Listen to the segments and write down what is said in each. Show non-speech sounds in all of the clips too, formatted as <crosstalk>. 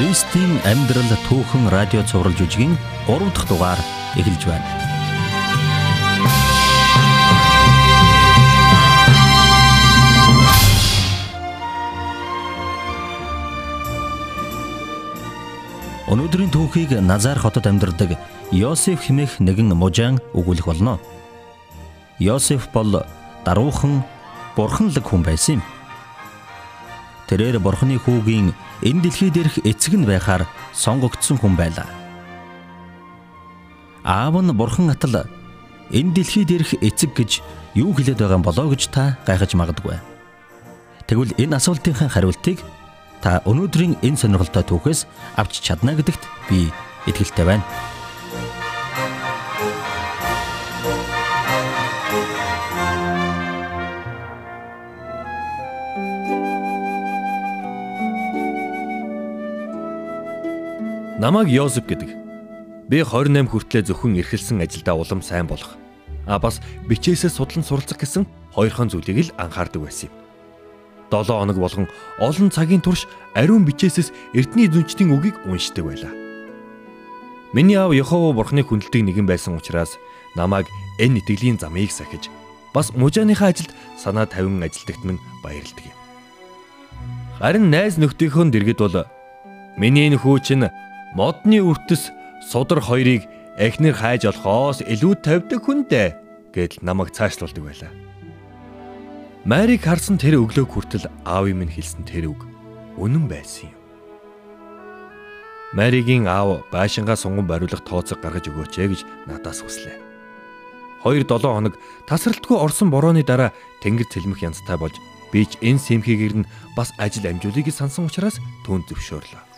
Христийн амьдрал түүхэн радио цуврал жүжигийн 3 дахь дугаар эхэлж байна. Өнөөдрийн түүхийг Назар хотод амьдардаг Йосеф хэмээх нэгэн мужаан өгүүлэх болно. Йосеф бол даруухан бурханлаг хүн байсан юм. Тэрээр бурхны хүүгийн энэ дэлхий дээрх эцэг нь байхаар сонгогдсон хүн байлаа. Аав нь бурхан атал энэ дэлхий дээрх эцэг гэж юу хэлээд байгаа болоо гэж та гайхаж магадгүй. Тэгвэл энэ асуултынхаа хариултыг та өнөөдрийн энэ сонирхолтой түүхээс авч чадна гэдэгт би итгэлтэй байна. Намайг Йозеф гэдэг. Би 28 хүртлээр зөвхөн эрхэлсэн ажилдаа улам сайн болох. А бас бичээсээ судлан суралцах гэсэн хоёрхан зүйлийг л анхаардаг байсан юм. 7 хоног болгон олон цагийн турш ариун бичээсээс эртний зүнчдийн үгийг уншдаг байлаа. Миний аав Йehova бурхны хүндэлтийг нэгэн байсан учраас намайг энэ итгэлийн замыг сахиж бас мужааныхаа ажилд санаа тавин ажилдагт минь баярлдаг юм. Харин найз нөхдийнхөө дэргэд бол миний энэ хүү чинь модны үртэс судар хоёрыг эхнэр хайж олохоос илүү тавьдаг хүнтэй гэдэл намайг цаашлуулдаг байлаа. Марийг харсан тэр өглөө хүртэл аавын минь хэлсэн тэр үг үнэн байсан юм. Маригийн аав байшингаа сунган бариулах тооцог гаргаж өгөөч ээ гэж надаас хүслээ. 2-7 хоног тасралтгүй орсон борооны дараа тэнгэр цэлмэх янзтай болж би ч энэ сэмхийгээр нь бас ажил амжуулъя гэж сансан учраас түн зөвшөөрлөө.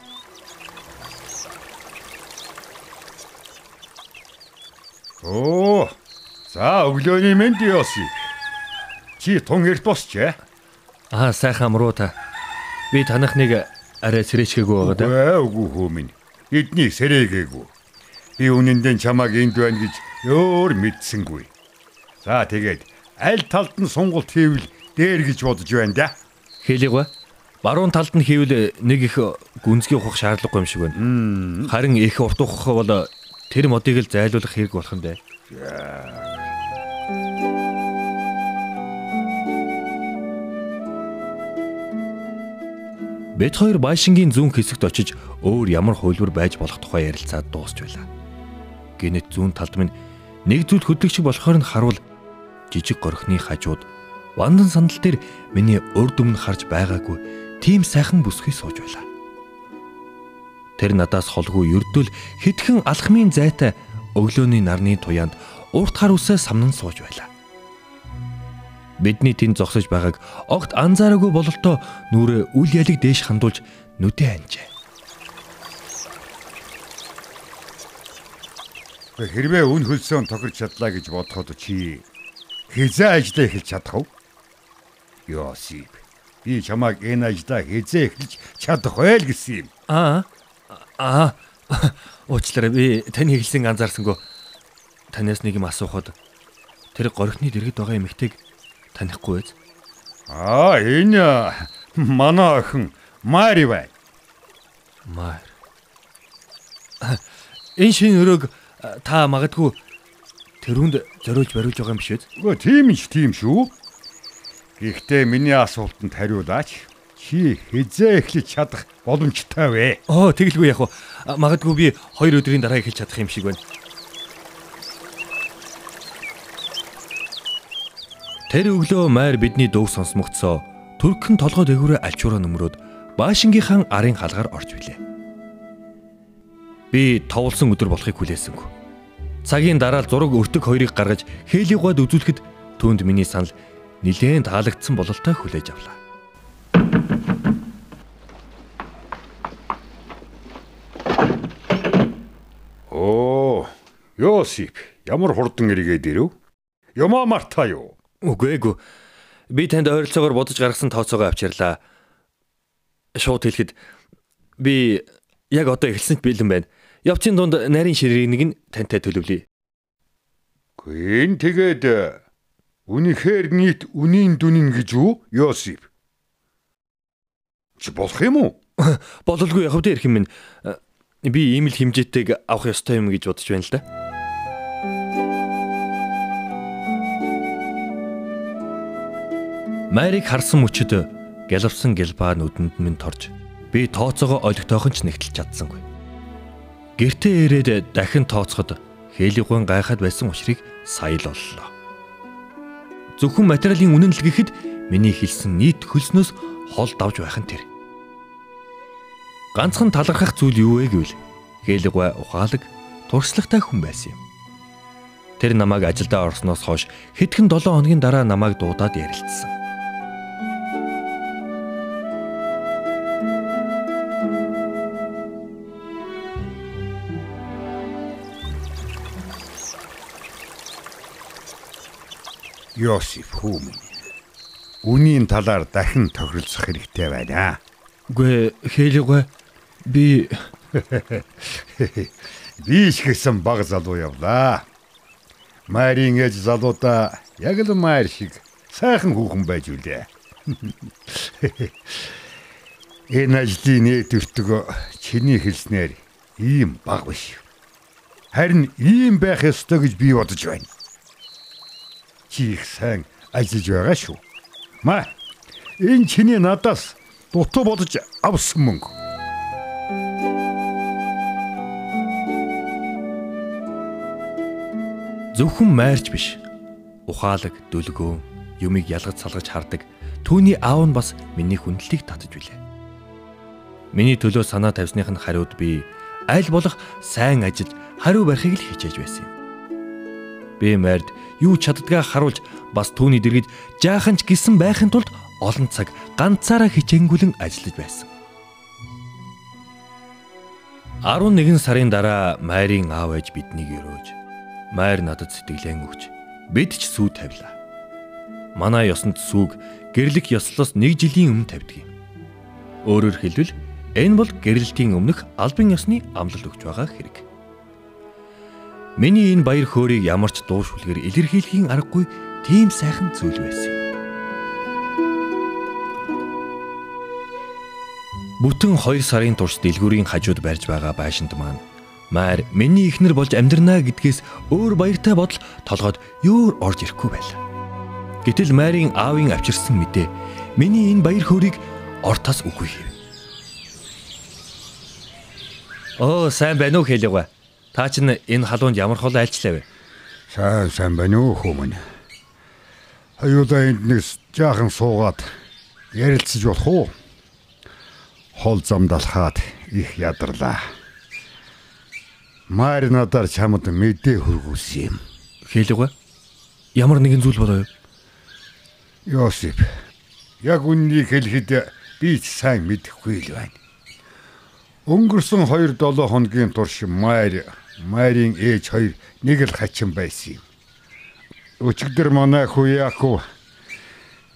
Оо. За өглөөний мэнд яоси. Чи тун эрт босч. Аа сайхан амруу та. Би танах нэг арай сэрээчгээгүй байгаа да. Үгүй хөө минь. Эдний сэрээгээгүй. Би үнэндээ чамааг энд байна гэж өөр мэдсэнгүй. За тэгээд аль талд нь сонголт хийвэл дээр гэж бодож байна да. Хэлийгөө. Баруун талд нь хийвэл нэг их гүнзгий ухах шаардлагагүй юм шиг байна. Харин их урт ухах бол Тэр модыг л зайлуулах хэрэг болох юм бэ. Бид хоёр Байшингийн зүүн хэсэгт очиж өөр ямар хөвлөр байж болох тухай ярилцаад дуусч байлаа. Гэнэт зүүн талд минь нэг зүйл хөдлөгч болохоор нь харуул жижиг горхны хажууд вандан сандал дээр миний урд өмнө харж байгаагүй тийм сайхан бүсгүй сууж байлаа. Тэр надаас холгүй ердөл хитгэн алхмын зайтай өглөөний нарны туяанд урт хар үсээ самнан сууж байлаа. Бидний тэнд зогсож байгааг огт анзаараагүй бололтоо нүрээ үл ялэг дээш хандуулж нүдэ анжээ. Хэрвээ үн хөлсөөн тохирч чадлаа гэж бодоход чи хизээ ажиллаа эхэлж чадах уу? Йосип. Би чамайг энэ ажлаа хизээ эхэлж чадах байл гэсэн юм. Аа. Аа. Уучлаарай би таны хэлсийг анзаарсангүй. Танаас нэг юм асуухад тэр горхны дэргэд байгаа эмэгтэйг танихгүй байз? Аа, энэ манай охин Мари бай. Мар. Энэ шинэ өрөөг та магадгүй тэрүүнд зориулж бариулж байгаа юм биш үү? Үгүй тийм ч тийм шүү. Гэхдээ миний асуултанд хариулаач чи хизээ эхлэж чадах боломжтой вэ? Оо тэгэлгүй яг уу. Магадгүй би 2 өдрийн дараа эхэлж чадах юм шиг байна. Тэр өглөө майр бидний дууг сонсмогцсоо Түркэн толгой дээгүүрээ альчуураа нөмрөөд Баашингийнхан арын халгаар орж билээ. Би товлсон өдөр болохыг хүлээсэнгүй. Цагийн дараа зураг өртөг хоёрыг гаргаж хээлийгод үзүүлэхэд түүнд миний санал нилээн таалагдсан бололтой хүлээж авлаа. Йосип, ямар хурдан эргээд ирэв? Ямаа мартаа юу? Үгүй эгүй. Би танд ойролцоогоор бодож гаргасан тооцоогоо авчирлаа. Шууд хэлэхэд би яг одоо эхэлсэн ч бэлэн байна. Явцын дунд нарийн ширээнийг нь тантай төлөвлөе. Гүн тэгээд үнэхээр нийт үнийн дүнин гэж үү, Йосип? Чи болох юм уу? <laughs> Бололгүй явах дээр хэм минь. Би ийм л хэмжээтэйг авах ёстой юм гэж бодож байна л да. Марийг харсан мөчөд гэлвсэн гэлбаа нүдэнд минь торж би тооцоогоо олигтойхон ч нэгтэлж чадсангүй. Гэртээ ирээд дахин тооцоход хээлиггүй гайхаад байсан учрыг сая л оллоо. Зөвхөн материалын үнэн л гэхэд миний хэлсэн нийт хөлснөөс хол давж байх нь тэр. Ганцхан талархах зүйл юу вэ гэвэл хээлэгвэ ухаалаг туршлагатай хүн байсан юм. Тэр намайг ажилдаа орсноос хойш хэдхэн 7 хоногийн дараа намайг дуудаад ярилцсан. Йосиф хүүмэн. Үнийн талаар дахин тохиролцох хэрэгтэй байна. Үгүй хэлээггүй би <laughs> би ч гэсэн баг залуу явлаа. Марийн ээж залуудаа яг л маар шиг сайхан хүүхэн байж үлээ. <laughs> Энэ ажлын нэ төртгөө чиний хэлснээр ийм баг биш. Харин ийм байх ёстой гэж би бодож байна чи их сайн ажиллаж байгаа шүү. Ма энэ чиний надаас дутуу бодож авсан мөнгө. Зөвхөн майрч биш. Ухаалаг, дүлгөө, юмыг ялгаж салгаж хардаг. Түүний аав нь бас миний хүндлэлийг татж билээ. Миний төлөө санаа тавьсных нь хариуд би аль болох сайн ажиллаж хариу барихыг л хичээж байсан юм. Би майрд юу чаддгаа харуулж бас түүний дэргэд жаахан ч гисэн байхын тулд олон цаг ганцаараа хичээнгүлэн ажиллаж байсан. 11 сарын дараа Майрын аав ээж биднийг өрөөж Майр надад сэтгэлэн өгч бид ч сүү тавилаа. Манай ёсонд сүүг гэрлэх ёслоос 1 жилийн өмнө тавьдаг юм. Өөрөөр хэлбэл энэ бол гэрлэлтийн өмнөх албан ёсны амлалт өгч байгаа хэрэг. Миний энэ баяр хөөргийг ямар ч дуушвалгэр илэрхийлэхийн аргагүй тийм сайхан зүйл байсан. Бүтэн 2 сарын турш дэлгүүрийн хажууд барьж байгаа байшинд маань Майр миний ихнэр болж амьдрнаа гэдгээс өөр баяртай бодол толгойд ёор орж ирэхгүй байлаа. Гэтэл Майрын аавын авчирсан мэдээ миний энэ баяр хөөргийг ортоос үгүй хийв. Оо сайн байна уу хэлээгүй. Та чинь энэ халуунд ямар хол айлчлаа вэ? Сайн сайн байна уу хүмүүн. Аюулаа энд нэг жаахан суугаад ярилцаж болох уу? Хол замдалхаад их ядарлаа. Маар надаар чамд мэдээ хөргүүлсэн юм. Хэлээгөө. Ямар нэгэн зүйл болоо юу? Йосип. Яг үннийг хэлэхэд би ч сайн мэдэхгүй л байна. Өнгөрсөн 2-7 хоногийн турш Майр Майрын ээж хоёр нэг л хачин байсан юм. Өчигдөр манай хүү Яаков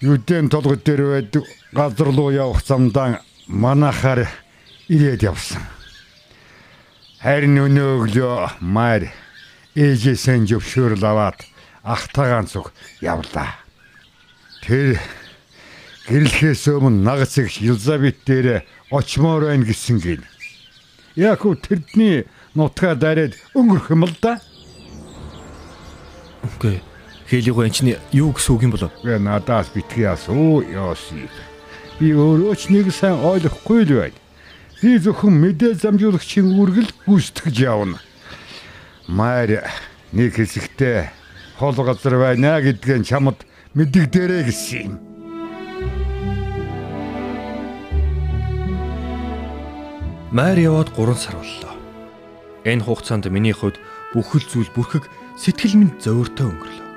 Юдэн толгой дээр байдаг газар руу явах замдаа манахаар ирээд явсан. Харин өнөө өглөө Майр ээжээсээ зөвшөөрөл аваад ахтагаан зүг явлаа. Тэр гэрлэхээс өмнө нагц их Елизабет дээр очмоор байна гэсэн гин. Яаков тэрдний нутгаа дараад өнгөрөх юм л да. Окей. Хэлийг энэ юу гэсэн үг юм болов? Гэ надаас битгий асуу Йосип. Би өөрөө ч нэг сайн ойлгохгүй л байна. Би зөвхөн мэдээ замжуулагчийн үргэл гүйцэтгэж явна. Майр нэг хэсэгтээ хол газар байна гэдгээ чамд мэдэгдэрэй гэсэн юм. Майр яваад 3 сар боллоо. Энэ хугацаанд миний хувьд бүхэл зүйл бүрхэг сэтгэл минь зөөртөө өнгөрлөө.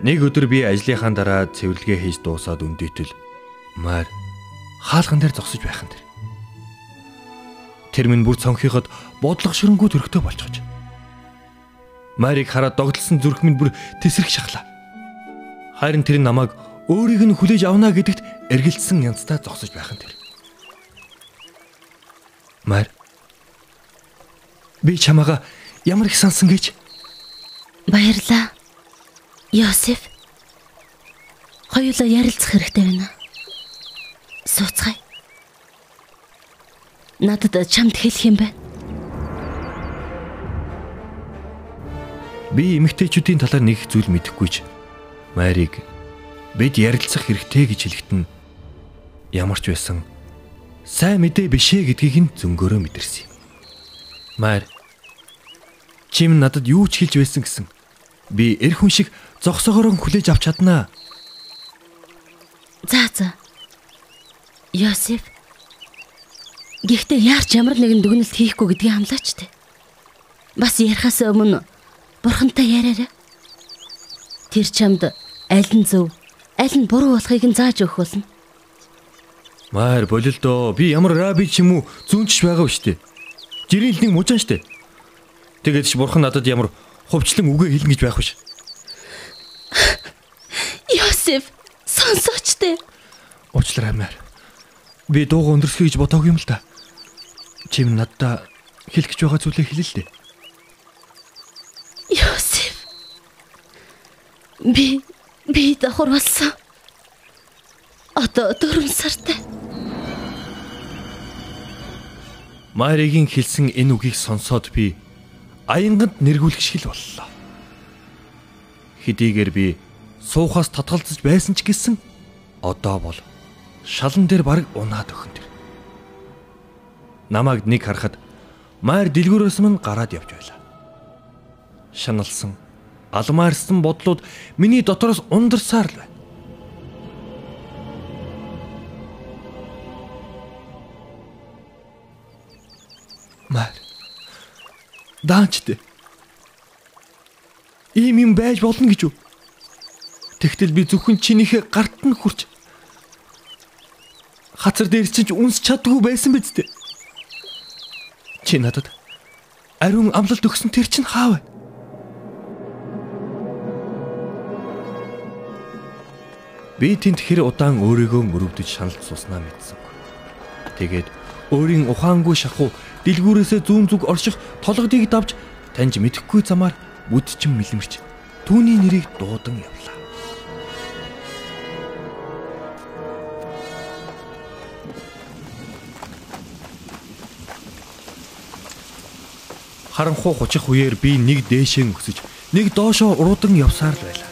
Нэг өдөр би ажлынхаа дараа цэвэрлэгээ хийж дуусаад өндөөтөл маар хаалган дээр зогсож байхын тэр. Тэр минь бүр цонхиход бодлогошрөнгүү төрхтэй болчихож. Марийг хараад догтлсон зүрх минь бүр тесрэх шахлаа. Харин тэр намайг өөрийг нь хүлээж авна гэдэгт эргэлзсэн янзтай зогсож байхын тэр. Мар Би чамаага ямар их сансан гэж? Баярлаа. Йосеф. Хоёулаа ярилцах хэрэгтэй байна. Сууцгаая. надад чамд хэлэх юм байна. Би эмэгтэйчүүдийн талаар нэг зүйл мэдэхгүйч. Марийг бид ярилцах хэрэгтэй гэж хэлэхэд нь ямар ч байсан сайн мэдээ бишээ гэдгийг нь зөнгөөрөө мэдэрсэн юм. Мар чим надад юу ч хэлж байсан гэсэн. Би эр хүн шиг зогсоогоор хүлээж авч чаднаа. За за. Йосеф. Гэхдээ яарч ямар нэгэн дүгнэлт хийхгүй гэдгийг хамлаач те. Бас ярихаас өмнө бурхантай яриараа. Тэр чамд аль нь зөв, аль нь буруу болохыг нь зааж өгөх болно. Маар болил доо. Би ямар раби ч юм уу зүүнчж байгаа биш үү? Жирийн нэг мужаан штэ. Тэгээд ч бурхан надад ямар хувьчлан үгээ хэлнэ гэж байх биш. Йосеф, сонсооч те. Уучлаарай маар. Би дууга өндөрсгий гэж бодоогүй юм л да. Чим надад хэлэх гэж байгаа зүйлээ хэлээ л дээ. Йосеф. Би би давхар болсон. Одоо дөрөв сартай. Маригийн хэлсэн энэ үгийг сонсоод би аянганд нэргүүлэх шиг л боллоо. Хэдийгээр би суухаас татгалзаж байсан ч гэсэн одоо бол шалан дээр баг унаад өхөн тэр. Намайг нэг харахад Майр дэлгүүрээс мань гараад явж байлаа. Шаналсан, алмаарсан бодлууд миний дотроос ундарсаар л байна. Даанчтэй. Ийм юм байж болно гэж үү? Тэгтэл би зөвхөн чинийхээ гарт нь хурч хацар дээр чинь үнс чадгүй байсан биз дээ. Чи надад ариун амлалт өгсөн тэр чинь хаав? Би тэнд хэр удаан өөрийгөө мөрөвдөж шаналж суснаа мэдсэнгүй. Тэгээд өөрийн ухаангүй шахуу дэлгүүрээсээ зүүн зүг орших толгодыг давж таньж мэдэхгүй замаар бүдчин мэлмэрч түүний нэрийг дуудан явлаа. Харанхуу хучих үеэр би нэг дээшээ өсөж, нэг доошоо уруудан явсаар л байлаа.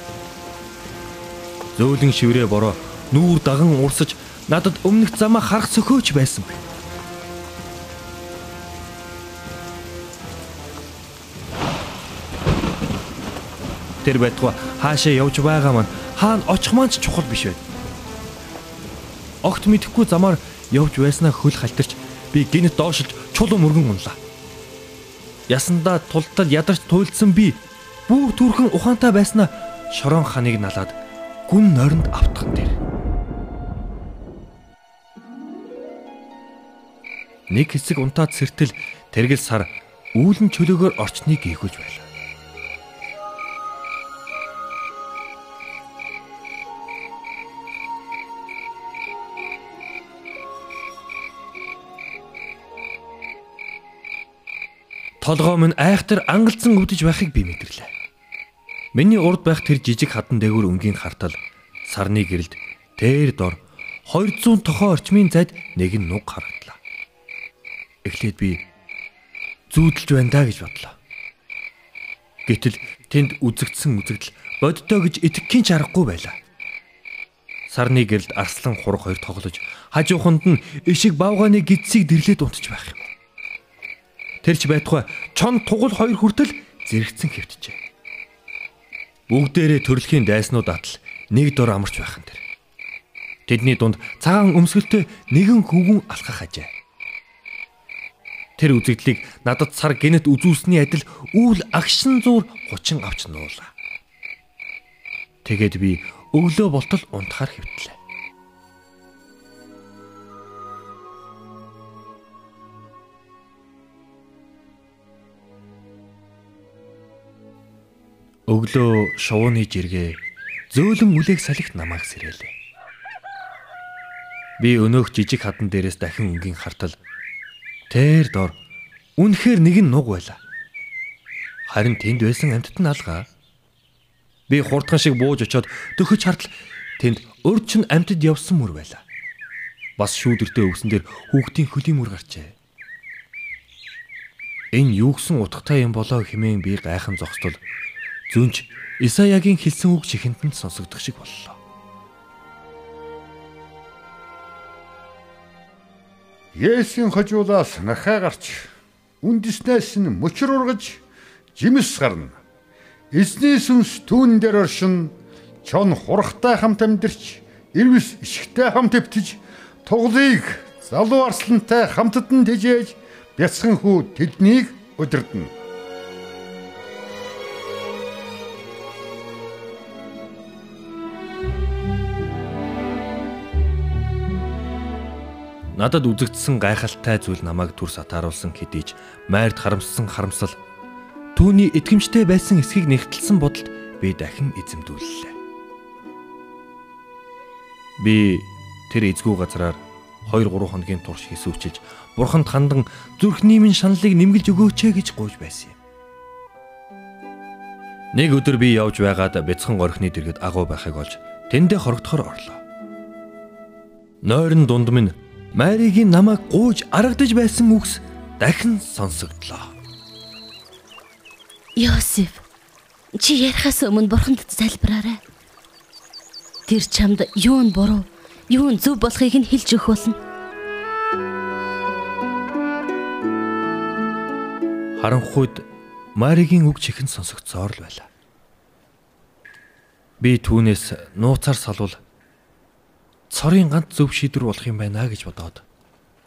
Зөөлөн шиврээ бороо нүүр даган урсаж надад өмнөх замаа харах сөхөөч байсан бэ. Тэр байтугай хаашаа явж байгаа маань хаана очих маань ч чухал биш байд. Огт мэдэхгүй замаар явж байснаа хөл халтарч би гинт доошилж чулуун мөргөн унлаа. Ясандаа тултал ядарч туйлдсан би бүр түрхэн ухаантай байснаа шорон ханыг налаад гүн нойронд автхан тэр. Нэг хэсэг унтаад сэртэл тэргэл сар үүлэн чөлөөгөөр орчныг гүйгүүлж байлаа. толгоо минь айхтар ангалцсан өвдөж байхыг би мэдэрлээ. Миний урд байх тэр жижиг хадан дээгүүр өнгийн хартал сарны гэрэлд тэр дор 200 тохоо орчмын зайд нэг нь нуг харагдлаа. Эхлээд би зүүдэлж байна даа гэж бодлоо. Гэтэл тэнд үзэгдсэн үзэгдэл боддоо гэж итгэхийн чаргагүй байлаа. Сарны гэрэлд арслан хурах хоёр тоглож хажууханд нь ишиг бавгааны гидсийг дэрлээд унтж байх юм. Тэрч байтугай чон тугал хоёр хүртэл зэрэгцэн хэвтжээ. Бүгдээрээ төрөлхийн дайснууд атал нэг дор амарч байхан тэр. Тэдний дунд цагаан өмсгөлтэй нэгэн хөвгүн алхах ажээ. Тэр үзэгдлийг надад сар гинэт үзүүлсний адил үүл агшин зуур 30 авч нуулаа. Тэгээд би өглөө болтол унтахаар хэвтлээ. Өглөө шувууны жиргээ зөөлөн үлээх салхит намайг сэрээлээ. Би өнөөх жижиг хадан дээрээс дахин өнгийн хартал тэр дор үнэхээр нэг нь нуг байла. Харин тэнд байсан амьтад нь алгаа. Би хурдхан шиг бууж очоод дөхөж хартал тэнд урд чин амьтад явсан мөр байла. Бас шүүдэртэй өвсөн дээр хүүхдийн хөлийн мөр гарчээ. Энэ юу гэсэн утгатай юм болоо хэмээн би гайхан зогсдол зүнж Исаягийн хэлсэн үг чихэнд нь сонсогдох шиг боллоо. Есүсийн хожуулаас нахаа гарч үндэснээс нь мөчр ургаж жимс гарна. Эзний сүнс түүн дээр оршин чон хурахтай хамт амьдэрч ирвэс ишгтэй хамт эвтэж туглыг залуу арслантай хамтад нь тэжээж бяцхан хүү тэднийг удирдна. Надад үзэгдсэн гайхалтай зүйл намайг түр сатааруулсан хэдийч майрд харамссан харамсал түүний итгэмжтэй байсан эсхийг нэгтэлсэн бодолд би дахин эзэмдүүллээ. Би тэр эзгүй газраар 2 3 хоногийн турш хэсүүчилж бурханд хандан зүрхний минь шаналлыг нэмгэлж өгөөч ээ гэж гуйж байсан юм. Нэг өдөр би явж байгаад бяцхан горхны дэргэд агуу байхыг олж тэндээ хорогдохоор орлоо. Нойрон дунд минь Маригийн намайг гууж аргадж байсан үгс дахин сонсогдлоо. Йосеф чи ярихаас өмнө бурханд залбираарай. Тэр чамд юу нь буруу, юу нь зөв болохыг нь хэлж өгөх болно. Харанхуйд Маригийн үг чихэн сонсогдсоор л байлаа. Би түүнээс нууцаар салвал цорын ганц зөв шийдвэр болох юм байна гэж бодоод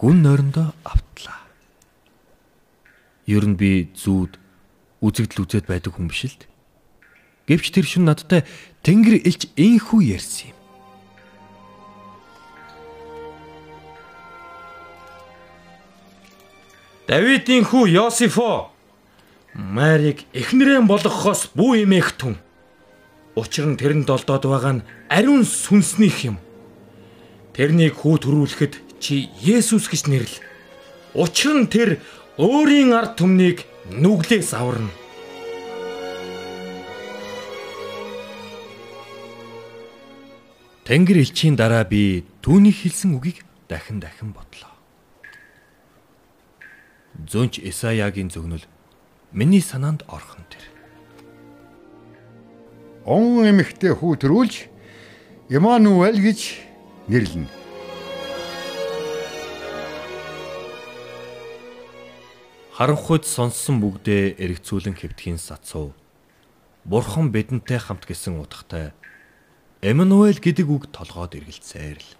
гүн нойрондоо автлаа. Ер нь би зүүд үзэгдэл үзээд байдаг хүн биш л. Гэвч тэр шин надтай Тэнгэр илч инхүү ярьсан юм. Давидын хүү Йосифо Марийг эхнэрэн болгохоос бүү эмээх түн. Учир нь тэрэнд долдоод байгаа нь ариун сүнснийх юм. Тэрнийг хүү төрүүлэхэд чи Есүс гэж нэрлэ. Учир нь тэр өөрийн ард түмнийг нүглээс аварна. Тэнгэр элчийн дараа би түүний хэлсэн үгийг дахин дахин бодлоо. Зөнч Исаягийн зөвнөл миний санаанд орхон тэр. Он эмэгтэй хүү төрүүлж Имануэль гэж нэрлэнэ. Харанхуйд сонссон бүгдээ эргцүүлэн хэвтхийн сацуу. Бурхан бидэнтэй хамт гэсэн утгатай Эммануэль гэдэг үг толгойд эргэлцээр л.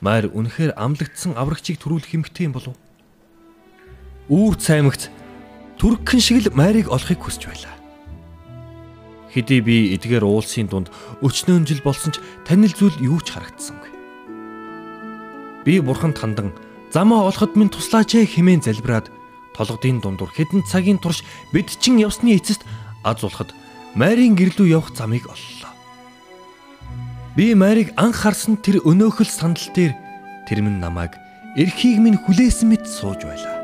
Майр үнэхээр амлагдсан аврагчийг төрүүлэх юмхтэй юм болов? Үүр цаймагц түргхэн шиг л Майрыг олохыг хүсэж байлаа. Хэдий би эдгээр уулсын дунд өчнөөн жил болсон ч танил зүйл юу ч харагдсангүй. Би бурханд хандан замаа олоход минь туслаач ээ хэмээн залбираад толгодын дундуур хэдэн цагийн турш бид чин явсны эцэст аз улахад Марийн гэрлүү явах замыг оллоо. Би Марийг анх харсан тэр өнөөхөл сандал дээр тэр минь намайг эрхийг минь хүлээсэн мэт сууж байлаа.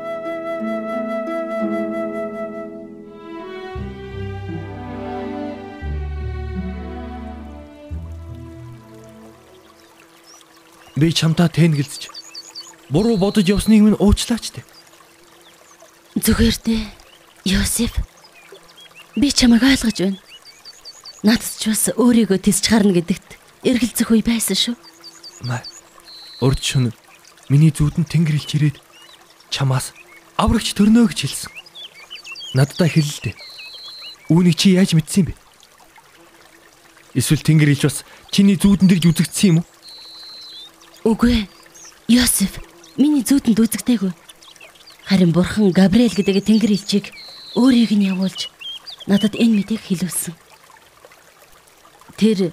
Би чамтай тэнгэлзэж буруу бодож явсныг минь уучлаач те. Зүгээр дээ. Йосеф. Би чамайг ойлгож байна. Надад ч бас өөрийгөө тисч гарна гэдэгт эргэлзэх үе байсан шүү. Маа. Урд шөнө миний зүудэн тэнгэр илч ирээд чамаас аврагч төрнөө гэж хэлсэн. Надтай хэлэлдэ. Үүнийг чи яаж мэдсэн бэ? Эсвэл тэнгэр илч бас чиний зүудэн дэрж үзэгдсэн юм уу? Үгүй ээ. Йосеф миний зүйтэнд үзэгдээгүй. Харин бурхан Габриэл гэдэг тэнгэр элчийг өөрийг нь явуулж надад энэ мэдээг хэлүүлсэн. Тэр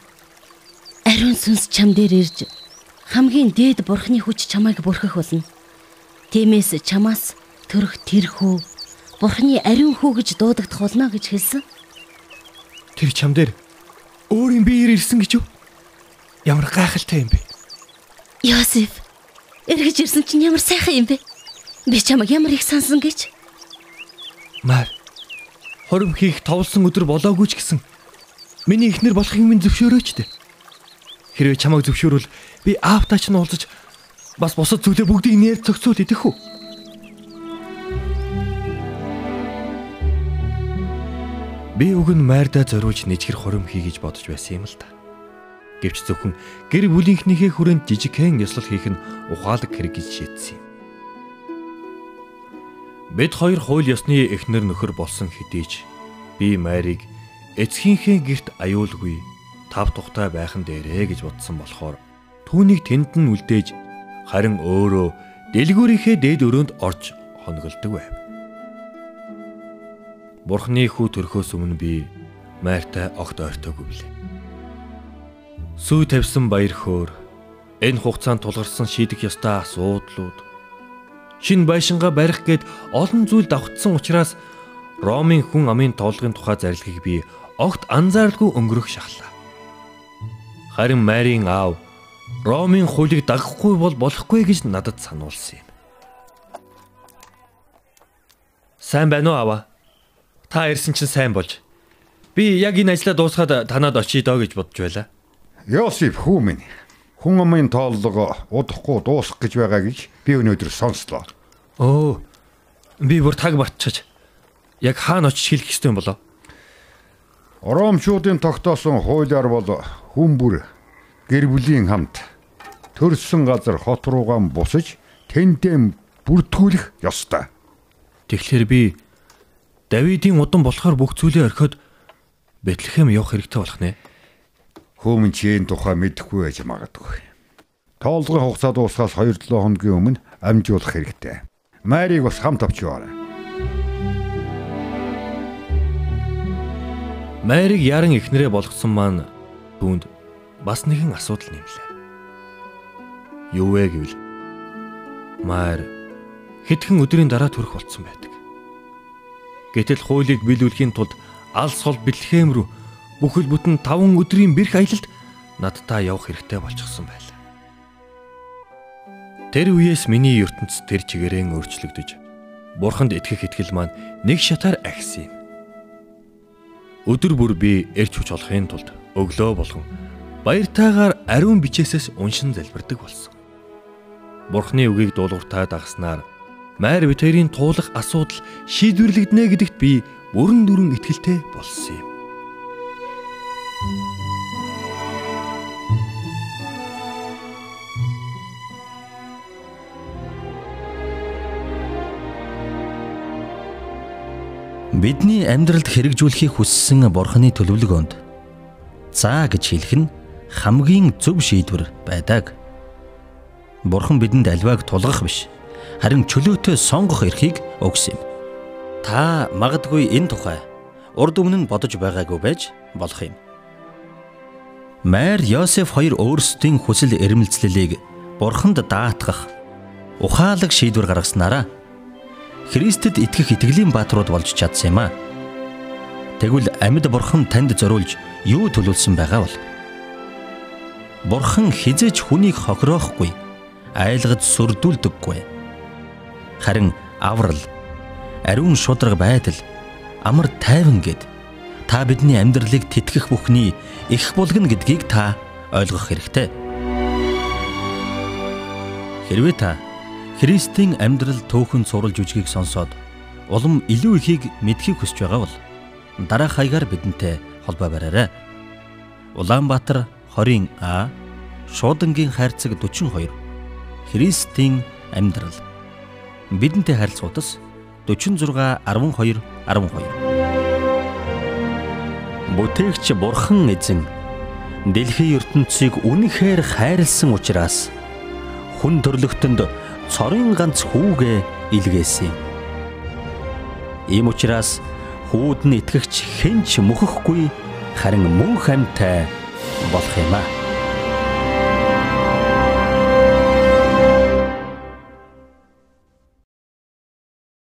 ариун сүнс чам дээр ирж хамгийн дээд бурханы хүч чамайг бүрхэх болно. Тиймээс чамаас төрөх тэрхүү бурханы ариун хүү гэж дуудагдах болно гэж хэлсэн. Тэр чам дээр өөрийн биеэр ирсэн гэж юу? Ямар гайхалтай юм бэ? Йосеф эргэж ирсэн чинь ямар сайхан юм бэ? Би чамайг ямар их сансан гэж. Маар. Хорим хийх товлсон өдөр болоогүй ч гэсэн миний ихнэр болох юм зөвшөөрөөч дээ. Хэрвээ чамайг зөвшөөрвөл би аавтаа ч нь уулзаж бас бусад зүйлээ бүгдийг нээр цогцоол идэх үү? Би өгн майрда зориулж нэжгэр хурим хий гэж бодож байсан юм л та. Гэвч зөвхөн гэр бүлийнхнийхээ хүрээнд жижигхэн ёслол хийх нь ухаалаг хэрэг гэж шийдсэн юм. Бид хоёр хууль ёсны эхнэр нөхөр болсон хэдий ч би Марийг эцгийнхээ герт аюулгүй тав тухтай байхан дээрээ гэж бодсон болохоор түүнийг тэнд нь үлдээж харин өөрөө дэлгүүрийнхээ дээд өрөөнд орж хонголдог байв. Бурхны хүү төрхөөс өмнө би Майртай огт ойртоогүй билээ. Сүү тавьсан баяр хөөр энэ хугацаанд тулгарсан шийдэх ёстой асуудлууд шин байшингаа барих гээд олон зүйл давхцсан учраас Ромын хүн амын тоолгын тухай зарилгийг би огт анзаарлгүй өнгөрөх шахлаа. Харин Марийн аав Ромын хуулийг дагахгүй бол болохгүй гэж надад сануулсан юм. Сайн байна уу аваа? Та ирсэн чинь сайн болж. Би яг энэ ажлаа дуусгаад танад очие доо гэж бодож байлаа. Йосип хүү минь. Хүн амын тооллого удахгүй дуусах гэж байгаа гэж би өнөөдөр сонслоо. Оо. Би бүр таг батчиж. Яг хаана очиж хэлэх ёстой юм болоо? Ромчуудын тогтоосон хуулиар бол хүн бүр гэр бүлийн хамт төрсөн газар хот руугаа бусаж тэндээ бүртгүүлэх ёстой. Тэгэхээр би Давидын удам болохоор бүх зүйлээ орхиод Бэтлехэм явах хэрэгтэй болох нэ. Хөөмөн чи энэ тухай мэдэхгүй байж магадгүй. Тоолгын хугацаа дуусахаас 2-7 хоногийн өмнө амжуулах хэрэгтэй. Марийг бас хамт авч яваарай. Марийг яран ихнэрээ болгосон маань түүнд бас нэгэн асуудал нэмлээ. Юу вэ гэвэл Мар хэдхэн өдрийн дараа төрөх болцсон байдаг. Гэтэл хуулийг биелүүлэхийн тулд алс хол бэлхэм рүү бүхэл бүтэн 5 өдрийн бэрх аялалд надтай явах хэрэгтэй болчихсон байлаа. Тэр үеэс миний ертөнц тэр чигээрэн өөрчлөгдөж бурханд итгэх итгэл маань нэг шатаар ахисан юм. Өдөр бүр би эрч хүч олохын тулд өглөө болгон баяртайгаар ариун бичээсээс уншин залбирдаг болсон. Бурхны үгийг дуулууртаа дагснаар Майр битэрийн туулах асуудал шийдвэрлэгдэнэ гэдэгт би бүрэн дүрэн итгэлтэй болсон юм. Бидний амьдралд хэрэгжүүлэхийг хүссэн бурхны төлөвлөгөөнд заа гэж хэлэх нь хамгийн зөв шийдвэр байдаг. Бурхан бидэнд альвааг тулгах биш харин чөлөөтэй сонгох эрхийг өгсөн юм. Та магадгүй энэ тухай урд өмнө нь бодож байгаагүй байж болох юм. Майр Йосеф хоёр өөрсдийн хүсэл эрмэлзлэлийг бурханд даатгах ухаалаг шийдвэр гаргаснараа Христэд итгэх итгэлийн бааtruуд болж чадсан юм а. Тэгвэл амьд бурхан танд зориулж юу төлөвлөсөн байгаа бол? Бурхан хизээч хүнийг хохироохгүй, айлгаж сүрдүүлдэггүй харин аврал, ариун шудраг байдал, амар тайван гэд та бидний амьдралыг тэтгэх бүхний их булгана гэдгийг та ойлгох хэрэгтэй. Хэрвээ та Христийн амьдрал төөхөн суралж үжгийг сонсоод улам илүү ихийг мэдхийг хүсэж байгаа бол дараах хаягаар бидэнтэй холбоо бараарай. Улаанбаатар 20 А Шуудангийн хайрцаг 42 Христийн амьдрал бидэнтэй харилцагуудас 46 12 12 Бүтээгч Бурхан эзэн дэлхийн ертөнцийг үнэхээр хайрлсан учраас хүн төрлөختөнд цорын ганц хүүгээ илгээсэн юм. Ийм учраас хүүд нь итгэгч хэнч мөхөхгүй харин мөн хамтай болох юм аа.